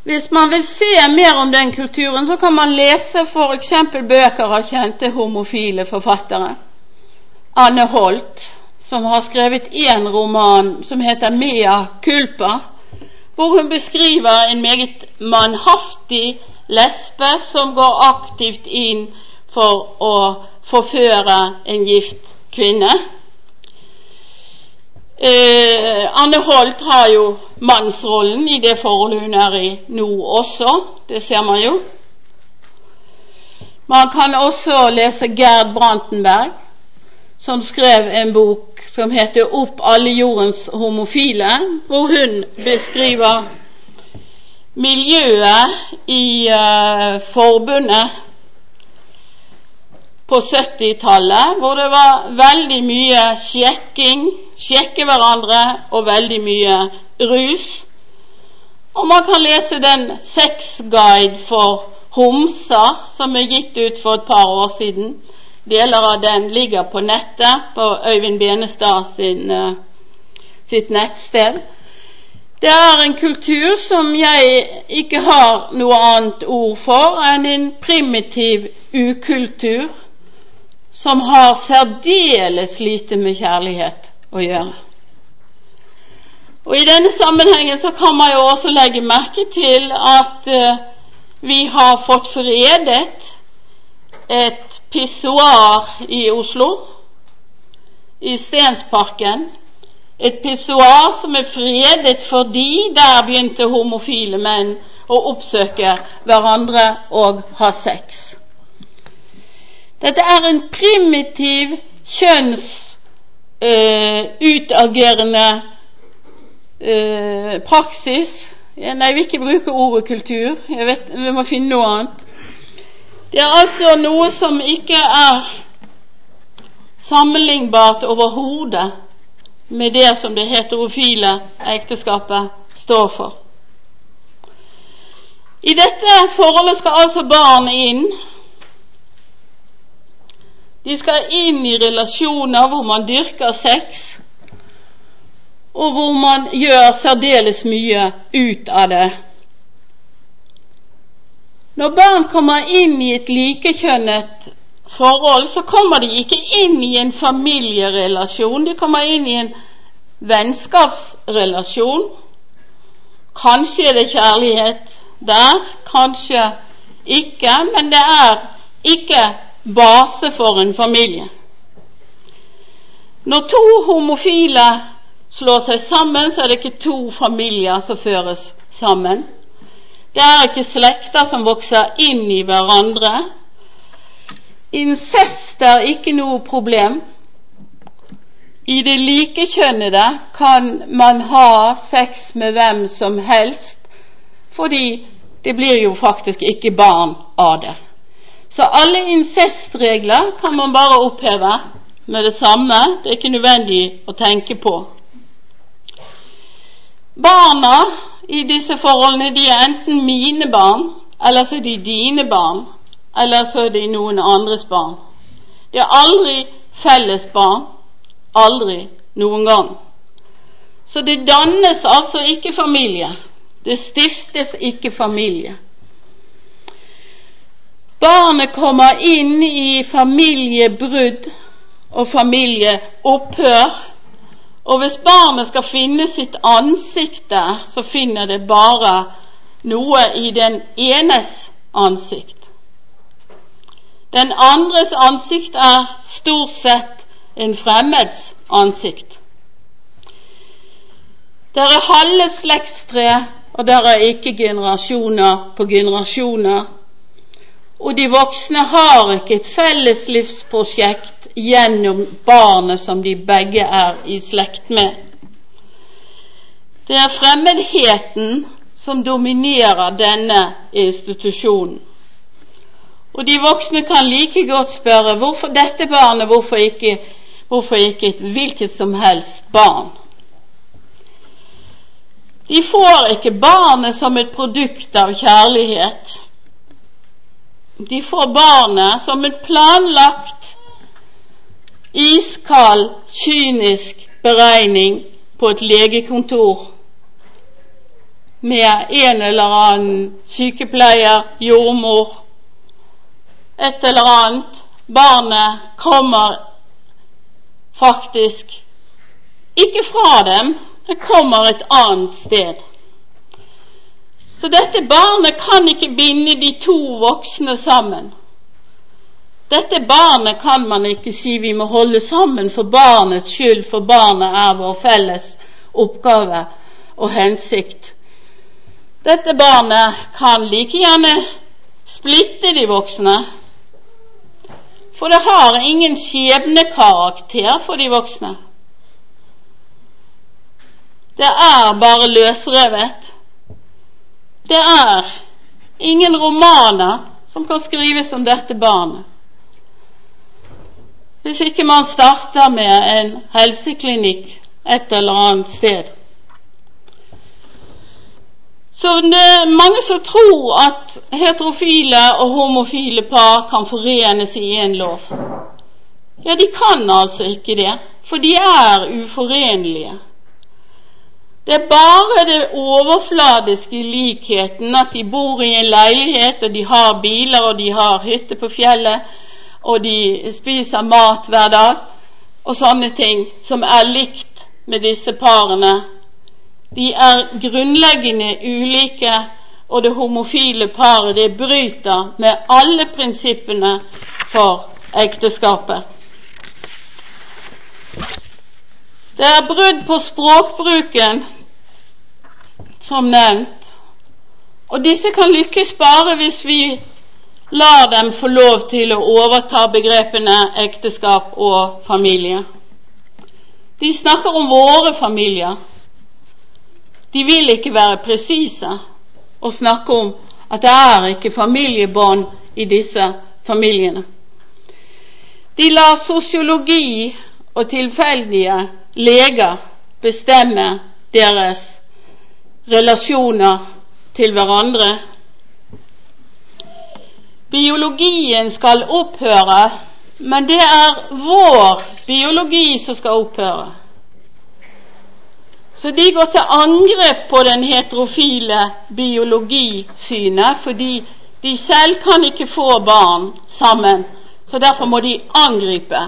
Hvis man vil se mer om den kulturen, så kan man lese f.eks. bøker av kjente homofile forfattere. Anne Holt, som har skrevet én roman som heter Mea culpa, hvor hun beskriver en meget mannhaftig lesbe som går aktivt inn for å forføre en gift kvinne. Eh, Anne Holt har jo mannsrollen i det forholdet hun er i nå også. Det ser man jo. Man kan også lese Gerd Brantenberg, som skrev en bok som heter 'Opp alle jordens homofile', hvor hun beskriver miljøet i uh, forbundet på 70-tallet, hvor det var veldig mye sjekking, sjekke hverandre og veldig mye rus. Og man kan lese den sexguide for homser som er gitt ut for et par år siden. Deler av den ligger på nettet, på Øyvind Benestad sin, uh, sitt nettsted. Det er en kultur som jeg ikke har noe annet ord for enn en primitiv ukultur som har særdeles lite med kjærlighet å gjøre. Og I denne sammenhengen så kan man jo også legge merke til at eh, vi har fått fredet et pissoar i Oslo, i Stensparken. Et pissoar som er fredet fordi der begynte homofile menn å oppsøke hverandre og ha sex. Dette er en primitiv kjønnsutagerende uh, uh, praksis Nei, jeg vil ikke bruke ordet kultur. Vet, Vi må finne noe annet. Det er altså noe som ikke er sammenlignbart overhodet med det som det heterofile ekteskapet står for. I dette forholdet skal altså barn inn. De skal inn i relasjoner hvor man dyrker sex, og hvor man gjør særdeles mye ut av det. Når barn kommer inn i et likekjønnet forhold, så kommer de ikke inn i en familierelasjon. De kommer inn i en vennskapsrelasjon. Kanskje er det kjærlighet der, kanskje ikke, men det er ikke base for en familie. Når to homofile slår seg sammen, så er det ikke to familier som føres sammen. Det er ikke slekter som vokser inn i hverandre. Incest er ikke noe problem. I det likekjønnede kan man ha sex med hvem som helst, fordi det blir jo faktisk ikke barn av det. Så alle incestregler kan man bare oppheve med det samme. Det er ikke nødvendig å tenke på. Barna i disse forholdene de er enten mine barn, eller så er de dine barn, eller så er de noen andres barn. De er aldri felles barn. Aldri noen gang. Så det dannes altså ikke familie. Det stiftes ikke familie. Barnet kommer inn i familiebrudd og familieopphør og hvis barnet skal finne sitt ansikt der, så finner det bare noe i den enes ansikt. Den andres ansikt er stort sett en fremmeds ansikt. Der er halve slektstre, og der er ikke generasjoner på generasjoner. Og de voksne har ikke et felles livsprosjekt gjennom barnet som de begge er i slekt med. Det er fremmedheten som dominerer denne institusjonen. Og de voksne kan like godt spørre hvorfor dette barnet, hvorfor ikke, hvorfor ikke et hvilket som helst barn? De får ikke barnet som et produkt av kjærlighet. De får barnet som en planlagt iskald, kynisk beregning på et legekontor med en eller annen sykepleier, jordmor, et eller annet. Barnet kommer faktisk ikke fra dem, det kommer et annet sted. Så dette barnet kan ikke binde de to voksne sammen. Dette barnet kan man ikke si vi må holde sammen for barnets skyld, for barnet er vår felles oppgave og hensikt. Dette barnet kan like gjerne splitte de voksne, for det har ingen skjebnekarakter for de voksne. Det er bare løsrevet. Det er ingen romaner som kan skrives om dette barnet hvis ikke man starter med en helseklinikk et eller annet sted. Så det er mange som tror at heterofile og homofile par kan forenes i én lov. Ja, de kan altså ikke det, for de er uforenlige. Det er bare det overfladiske likheten, at de bor i en leilighet, og de har biler, og de har hytte på fjellet, og de spiser mat hver dag, og sånne ting, som er likt med disse parene. De er grunnleggende ulike, og det homofile paret det bryter med alle prinsippene for ekteskapet. Det er brudd på språkbruken som nevnt. Og disse kan lykkes bare hvis vi lar dem få lov til å overta begrepene ekteskap og familie. De snakker om våre familier. De vil ikke være presise og snakke om at det er ikke familiebånd i disse familiene. De lar sosiologi og tilfeldige leger bestemme deres relasjoner til hverandre. Biologien skal opphøre, men det er vår biologi som skal opphøre. Så de går til angrep på den heterofile biologisynet, fordi de selv kan ikke få barn sammen. Så derfor må de angripe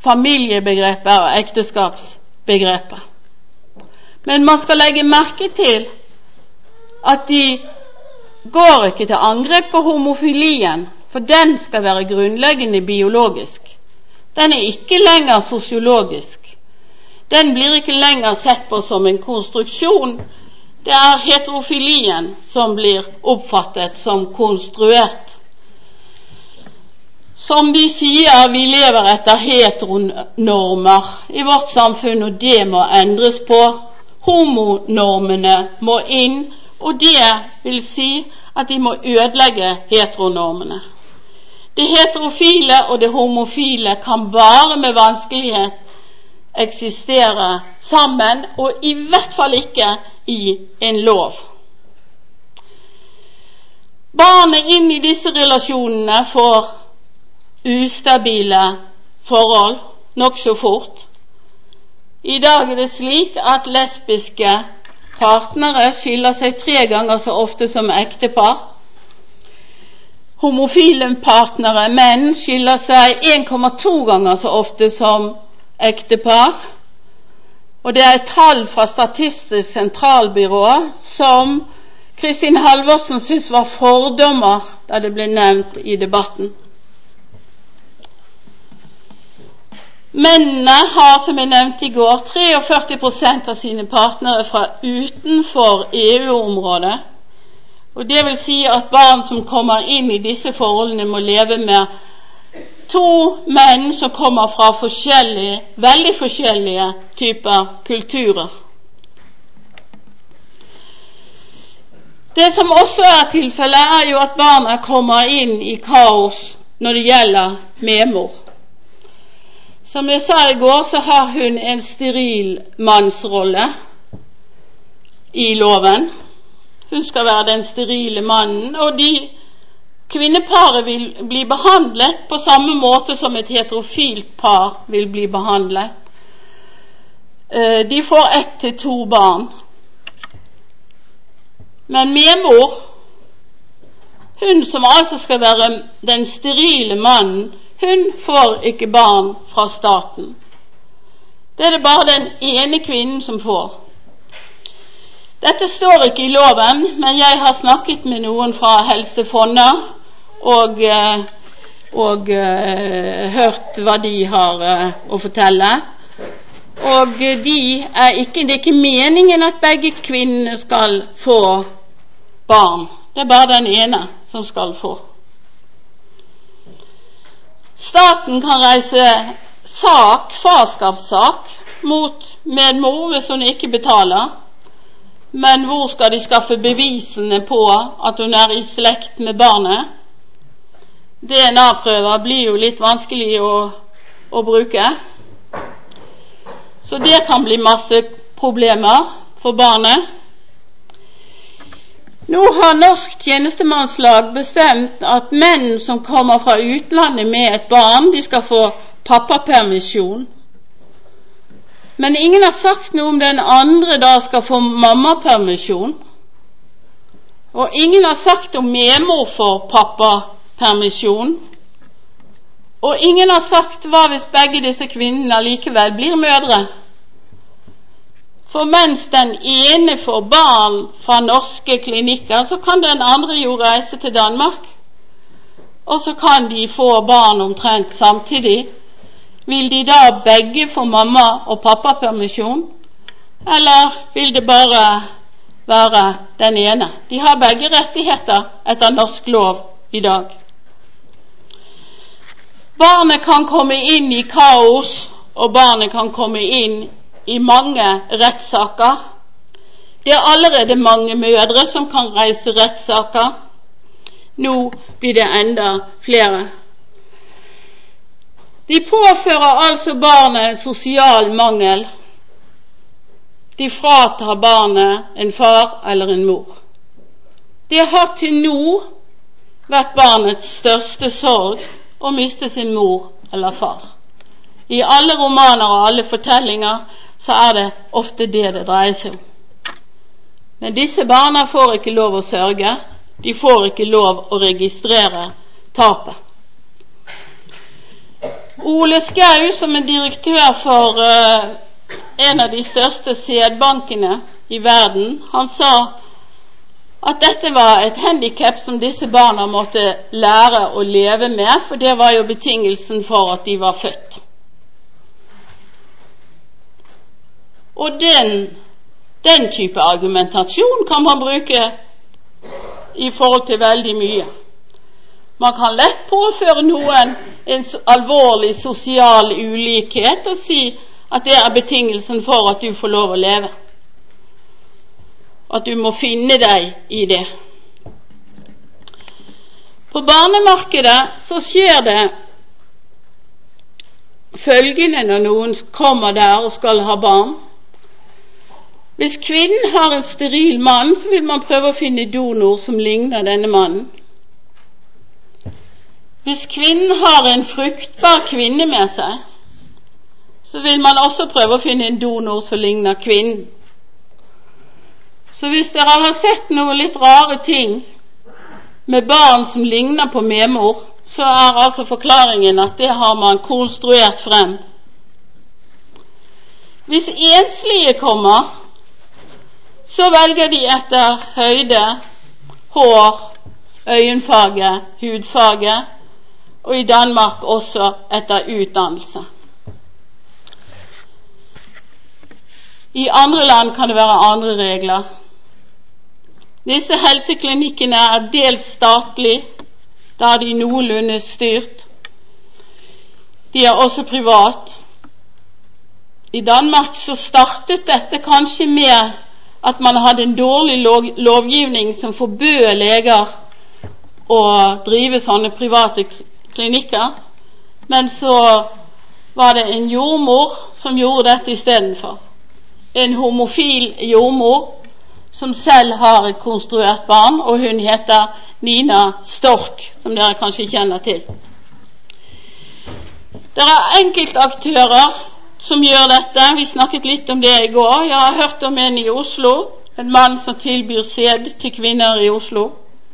familiebegrepet og ekteskapsbegrepet. Men man skal legge merke til at de går ikke til angrep på homofilien, for den skal være grunnleggende biologisk. Den er ikke lenger sosiologisk. Den blir ikke lenger sett på som en konstruksjon. Det er heterofilien som blir oppfattet som konstruert. Som de sier, vi lever etter heteronormer i vårt samfunn, og det må endres på. Homonormene må inn, og det vil si at de må ødelegge heteronormene. Det heterofile og det homofile kan bare med vanskelighet eksistere sammen, og i hvert fall ikke i en lov. Barnet inn i disse relasjonene får ustabile forhold nokså fort. I dag er det slik at lesbiske partnere skiller seg tre ganger så ofte som ektepar. Homofile partnere, menn, skiller seg 1,2 ganger så ofte som ektepar. Og det er tall fra Statistisk sentralbyrå som Kristin Halvorsen syntes var fordommer da det ble nevnt i debatten. Mennene har, som jeg nevnte i går, 43% av sine partnere fra utenfor EU-området. Og Det vil si at barn som kommer inn i disse forholdene, må leve med to menn som kommer fra forskjellige, veldig forskjellige typer kulturer. Det som også er tilfellet, er jo at barna kommer inn i kaos når det gjelder medmor. Som jeg sa i går, så har hun en steril mannsrolle i loven. Hun skal være den sterile mannen, og de kvinneparet vil bli behandlet på samme måte som et heterofilt par vil bli behandlet. Eh, de får ett til to barn. Men medmor, hun som altså skal være den sterile mannen, hun får ikke barn fra staten. Det er det bare den ene kvinnen som får. Dette står ikke i loven, men jeg har snakket med noen fra Helse Fonna og, eh, og uh, hørt hva de har uh, å fortelle. Og de er ikke, det er ikke meningen at begge kvinnene skal få barn. Det er bare den ene som skal få. Staten kan reise sak, farskapssak mot medmor hvis hun ikke betaler. Men hvor skal de skaffe bevisene på at hun er i slekt med barnet? DNA-prøver blir jo litt vanskelig å, å bruke. Så det kan bli masse problemer for barnet. Nå har Norsk tjenestemannslag bestemt at menn som kommer fra utlandet med et barn, de skal få pappapermisjon. Men ingen har sagt noe om den andre da skal få mammapermisjon. Og ingen har sagt om medmor får pappapermisjon. Og ingen har sagt hva hvis begge disse kvinnene likevel blir mødre. For mens den ene får barn fra norske klinikker, så kan den andre jo reise til Danmark. Og så kan de få barn omtrent samtidig. Vil de da begge få mamma- og pappapermisjon, eller vil det bare være den ene? De har begge rettigheter etter norsk lov i dag. Barnet kan komme inn i kaos, og barnet kan komme inn i mange rettssaker. Det er allerede mange mødre som kan reise rettssaker. Nå blir det enda flere. De påfører altså barnet en sosial mangel. De fratar barnet en far eller en mor. Det har til nå vært barnets største sorg å miste sin mor eller far. I alle romaner og alle fortellinger så er det ofte det det dreier seg om. Men disse barna får ikke lov å sørge. De får ikke lov å registrere tapet. Ole Skau, som er direktør for uh, en av de største sædbankene i verden, han sa at dette var et handikap som disse barna måtte lære å leve med, for det var jo betingelsen for at de var født. Og den, den type argumentasjon kan man bruke i forhold til veldig mye. Man kan lett påføre noen en alvorlig sosial ulikhet og si at det er betingelsen for at du får lov å leve. At du må finne deg i det. På barnemarkedet så skjer det følgende når noen kommer der og skal ha barn. Hvis kvinnen har en steril mann, så vil man prøve å finne donor som ligner denne mannen. Hvis kvinnen har en fruktbar kvinne med seg, så vil man også prøve å finne en donor som ligner kvinnen. Så hvis dere har sett noe litt rare ting med barn som ligner på medmor, så er altså forklaringen at det har man konstruert frem. Hvis enslige kommer, så velger de etter høyde, hår, øyenfarge, hudfarge, og i Danmark også etter utdannelse. I andre land kan det være andre regler. Disse helseklinikkene er dels statlig, da er de noenlunde styrt. De er også privat. I Danmark så startet dette kanskje med at man hadde en dårlig lovgivning som forbød leger å drive sånne private klinikker. Men så var det en jordmor som gjorde dette istedenfor. En homofil jordmor som selv har et konstruert barn, og hun heter Nina Stork, som dere kanskje kjenner til. Det er enkeltaktører som gjør dette. Vi snakket litt om det i går. Jeg har hørt om en i Oslo, en mann som tilbyr sæd til kvinner i Oslo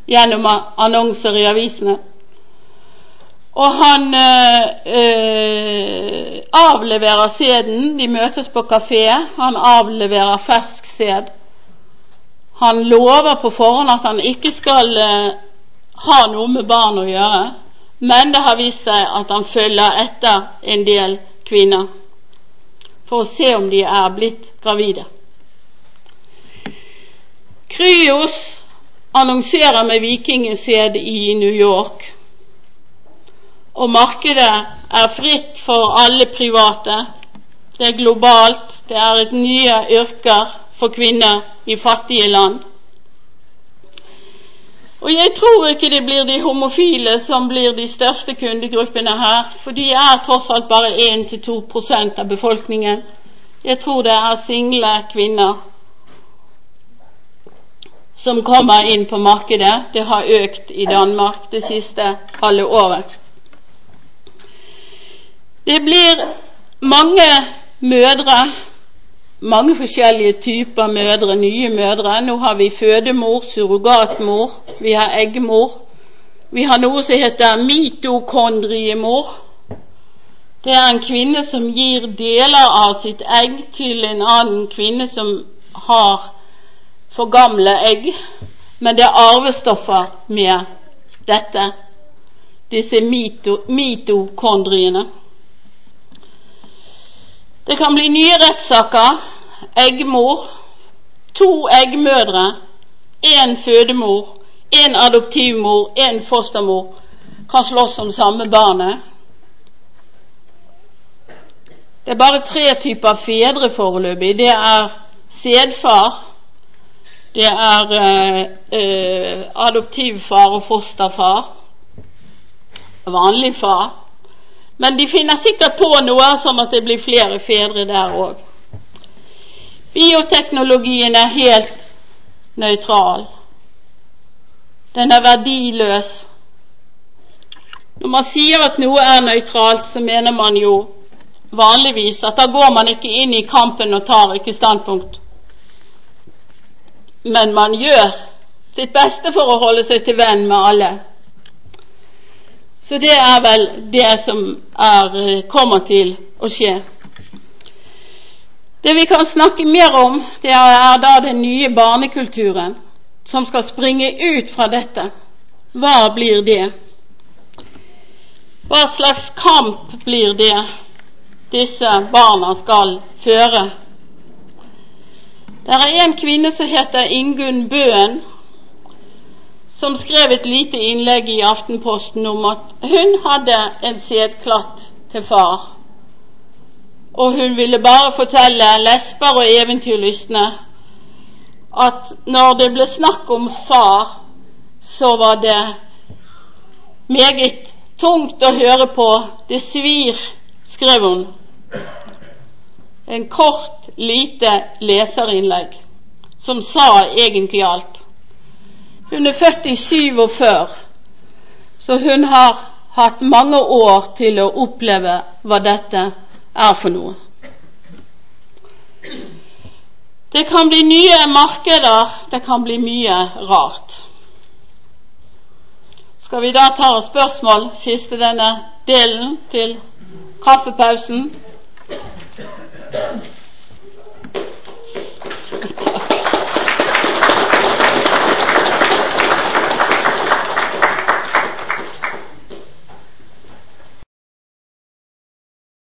gjennom annonser i avisene. Og han øh, avleverer sæden. De møtes på kafé. Han avleverer fersk sæd. Han lover på forhånd at han ikke skal øh, ha noe med barn å gjøre, men det har vist seg at han følger etter en del kvinner for å se om de er blitt gravide. Kryos annonserer med vikingesed i New York, og markedet er fritt for alle private. Det er globalt, det er et nye yrker for kvinner i fattige land. Og jeg tror ikke det blir de homofile som blir de største kundegruppene her, for de er tross alt bare 1-2% av befolkningen. Jeg tror det er single kvinner som kommer inn på markedet. Det har økt i Danmark det siste halve året. Det blir mange mødre, mange forskjellige typer mødre, nye mødre. Nå har vi fødemor, surrogatmor, vi har eggmor. Vi har noe som heter mitokondriemor. Det er en kvinne som gir deler av sitt egg til en annen kvinne som har for gamle egg. Men det er arvestoffer med dette, disse mito, mitokondriene. Det kan bli nye rettssaker. Eggmor, to eggmødre, én fødemor, én adoptivmor, én fostermor kan slåss om samme barnet. Det er bare tre typer fedre foreløpig. Det er sædfar, det er eh, eh, adoptivfar og fosterfar, vanlig far men de finner sikkert på noe sånn at det blir flere fedre der òg. Bioteknologien er helt nøytral. Den er verdiløs. Når man sier at noe er nøytralt, så mener man jo vanligvis at da går man ikke inn i kampen og tar ikke standpunkt. Men man gjør sitt beste for å holde seg til venn med alle. Så det er vel det som er, eh, kommer til å skje. Det vi kan snakke mer om, det er da den nye barnekulturen som skal springe ut fra dette. Hva blir det? Hva slags kamp blir det disse barna skal føre? Det er en kvinne som heter Ingunn Bøen, som skrev et lite innlegg i Aftenposten om at hun hadde en sædklatt til far. Og hun ville bare fortelle lesber og eventyrlystne at når det ble snakk om far, så var det meget tungt å høre på. Det svir, skrev hun. En kort, lite leserinnlegg som sa egentlig alt. Hun er født i 47, så hun har hatt mange år til å oppleve hva dette er for noe. Det kan bli nye markeder, det kan bli mye rart. Skal vi da ta et spørsmål, siste denne delen, til kaffepausen?